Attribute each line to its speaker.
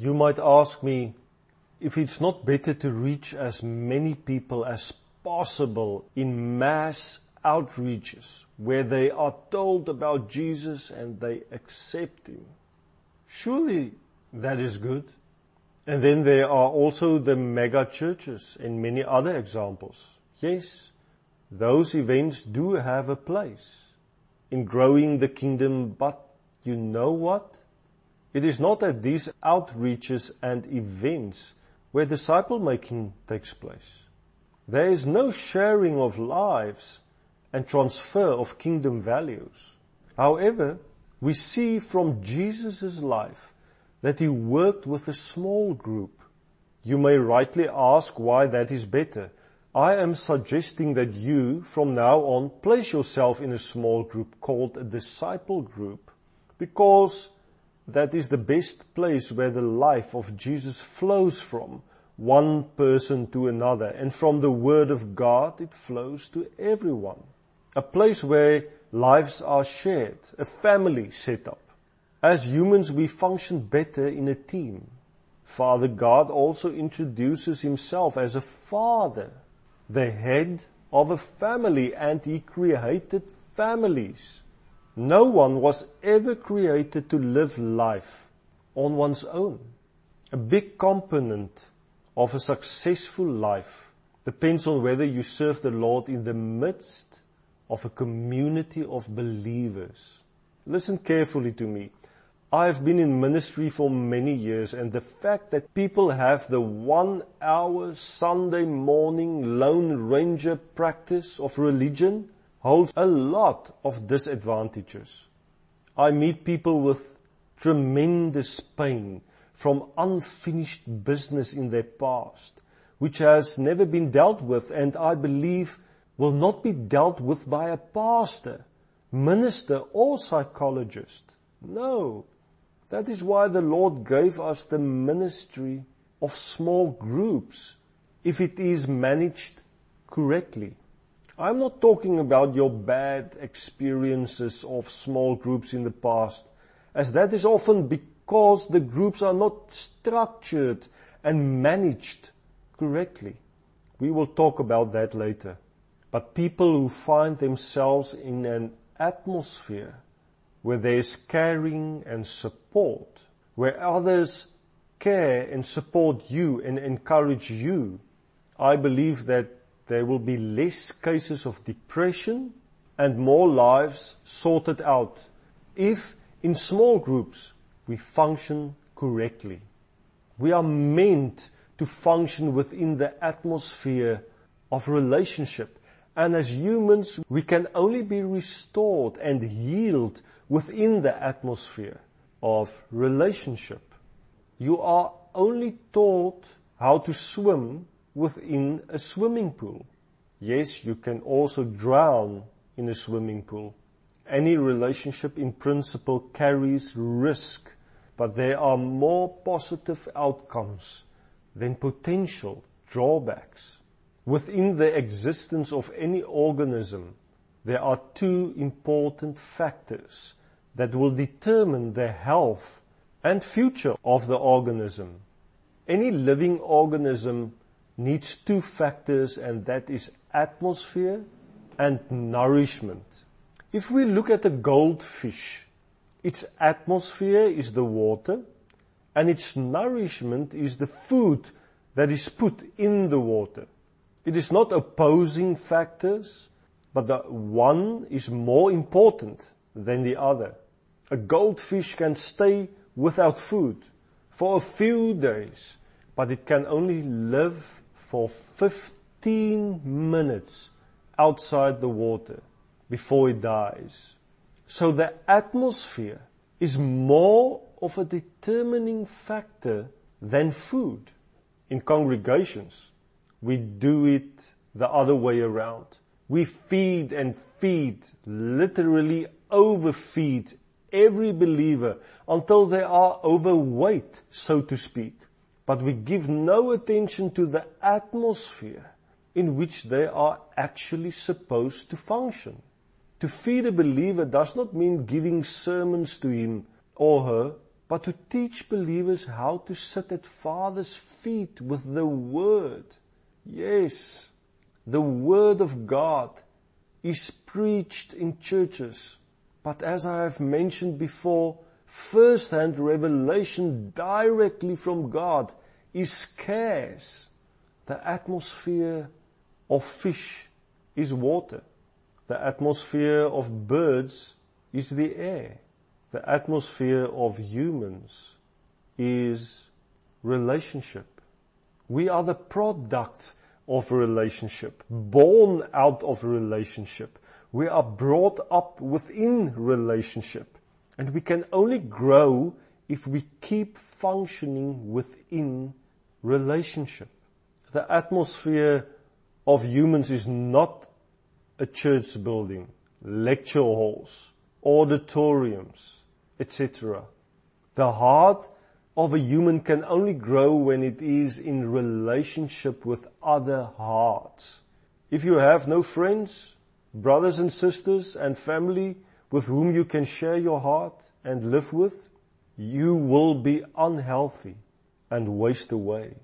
Speaker 1: You might ask me if it's not better to reach as many people as possible in mass outreaches where they are told about Jesus and they accept Him. Surely that is good. And then there are also the mega churches and many other examples. Yes, those events do have a place in growing the kingdom, but you know what? It is not at these outreaches and events where disciple making takes place. There is no sharing of lives and transfer of kingdom values. However, we see from Jesus' life that he worked with a small group. You may rightly ask why that is better. I am suggesting that you, from now on, place yourself in a small group called a disciple group because that is the best place where the life of Jesus flows from one person to another and from the word of God it flows to everyone. A place where lives are shared, a family set up. As humans, we function better in a team. Father God also introduces himself as a father, the head of a family, and he created families. No one was ever created to live life on one's own. A big component of a successful life depends on whether you serve the Lord in the midst of a community of believers. Listen carefully to me. I have been in ministry for many years and the fact that people have the one hour Sunday morning Lone Ranger practice of religion holds a lot of disadvantages. I meet people with tremendous pain from unfinished business in their past, which has never been dealt with and I believe will not be dealt with by a pastor, minister or psychologist. No. That is why the Lord gave us the ministry of small groups if it is managed correctly. I'm not talking about your bad experiences of small groups in the past, as that is often because the groups are not structured and managed correctly. We will talk about that later. But people who find themselves in an atmosphere where there's caring and support, where others care and support you and encourage you, I believe that there will be less cases of depression and more lives sorted out if in small groups we function correctly. We are meant to function within the atmosphere of relationship. And as humans, we can only be restored and healed within the atmosphere of relationship. You are only taught how to swim within a swimming pool. Yes, you can also drown in a swimming pool. Any relationship in principle carries risk, but there are more positive outcomes than potential drawbacks. Within the existence of any organism, there are two important factors that will determine the health and future of the organism. Any living organism needs two factors and that is atmosphere and nourishment. If we look at a goldfish, its atmosphere is the water and its nourishment is the food that is put in the water. It is not opposing factors, but the one is more important than the other. A goldfish can stay without food for a few days, but it can only live for 15 minutes outside the water before it dies. So the atmosphere is more of a determining factor than food. In congregations, we do it the other way around. We feed and feed, literally overfeed every believer until they are overweight, so to speak. But we give no attention to the atmosphere in which they are actually supposed to function. To feed a believer does not mean giving sermons to him or her but to teach believers how to sit at Father's feet with the Word. Yes, the Word of God is preached in churches. But as I have mentioned before, first-hand revelation directly from God is scarce. The atmosphere of fish is water. The atmosphere of birds is the air. The atmosphere of humans is relationship. We are the product of relationship, born out of relationship. We are brought up within relationship. And we can only grow if we keep functioning within relationship. The atmosphere of humans is not a church building, lecture halls, auditoriums, etc. The heart of a human can only grow when it is in relationship with other hearts. If you have no friends, brothers and sisters and family with whom you can share your heart and live with, you will be unhealthy and waste away.